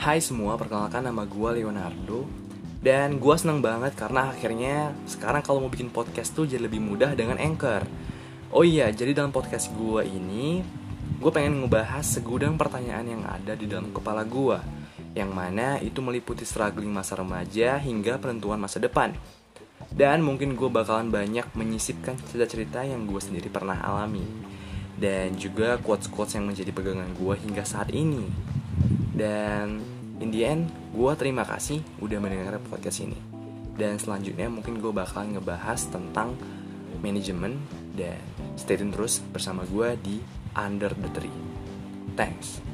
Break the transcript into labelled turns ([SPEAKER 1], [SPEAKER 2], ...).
[SPEAKER 1] Hai semua, perkenalkan nama gue Leonardo. Dan gue seneng banget karena akhirnya sekarang kalau mau bikin podcast tuh jadi lebih mudah dengan Anchor. Oh iya, jadi dalam podcast gue ini Gue pengen ngebahas segudang pertanyaan yang ada di dalam kepala gue Yang mana itu meliputi struggling masa remaja hingga penentuan masa depan. Dan mungkin gue bakalan banyak menyisipkan cerita-cerita yang gue sendiri pernah alami. Dan juga quotes-quotes yang menjadi pegangan gue hingga saat ini dan in the end, gue terima kasih udah mendengar podcast ini. Dan selanjutnya mungkin gue bakal ngebahas tentang manajemen dan stay tune terus bersama gue di Under the Tree. Thanks.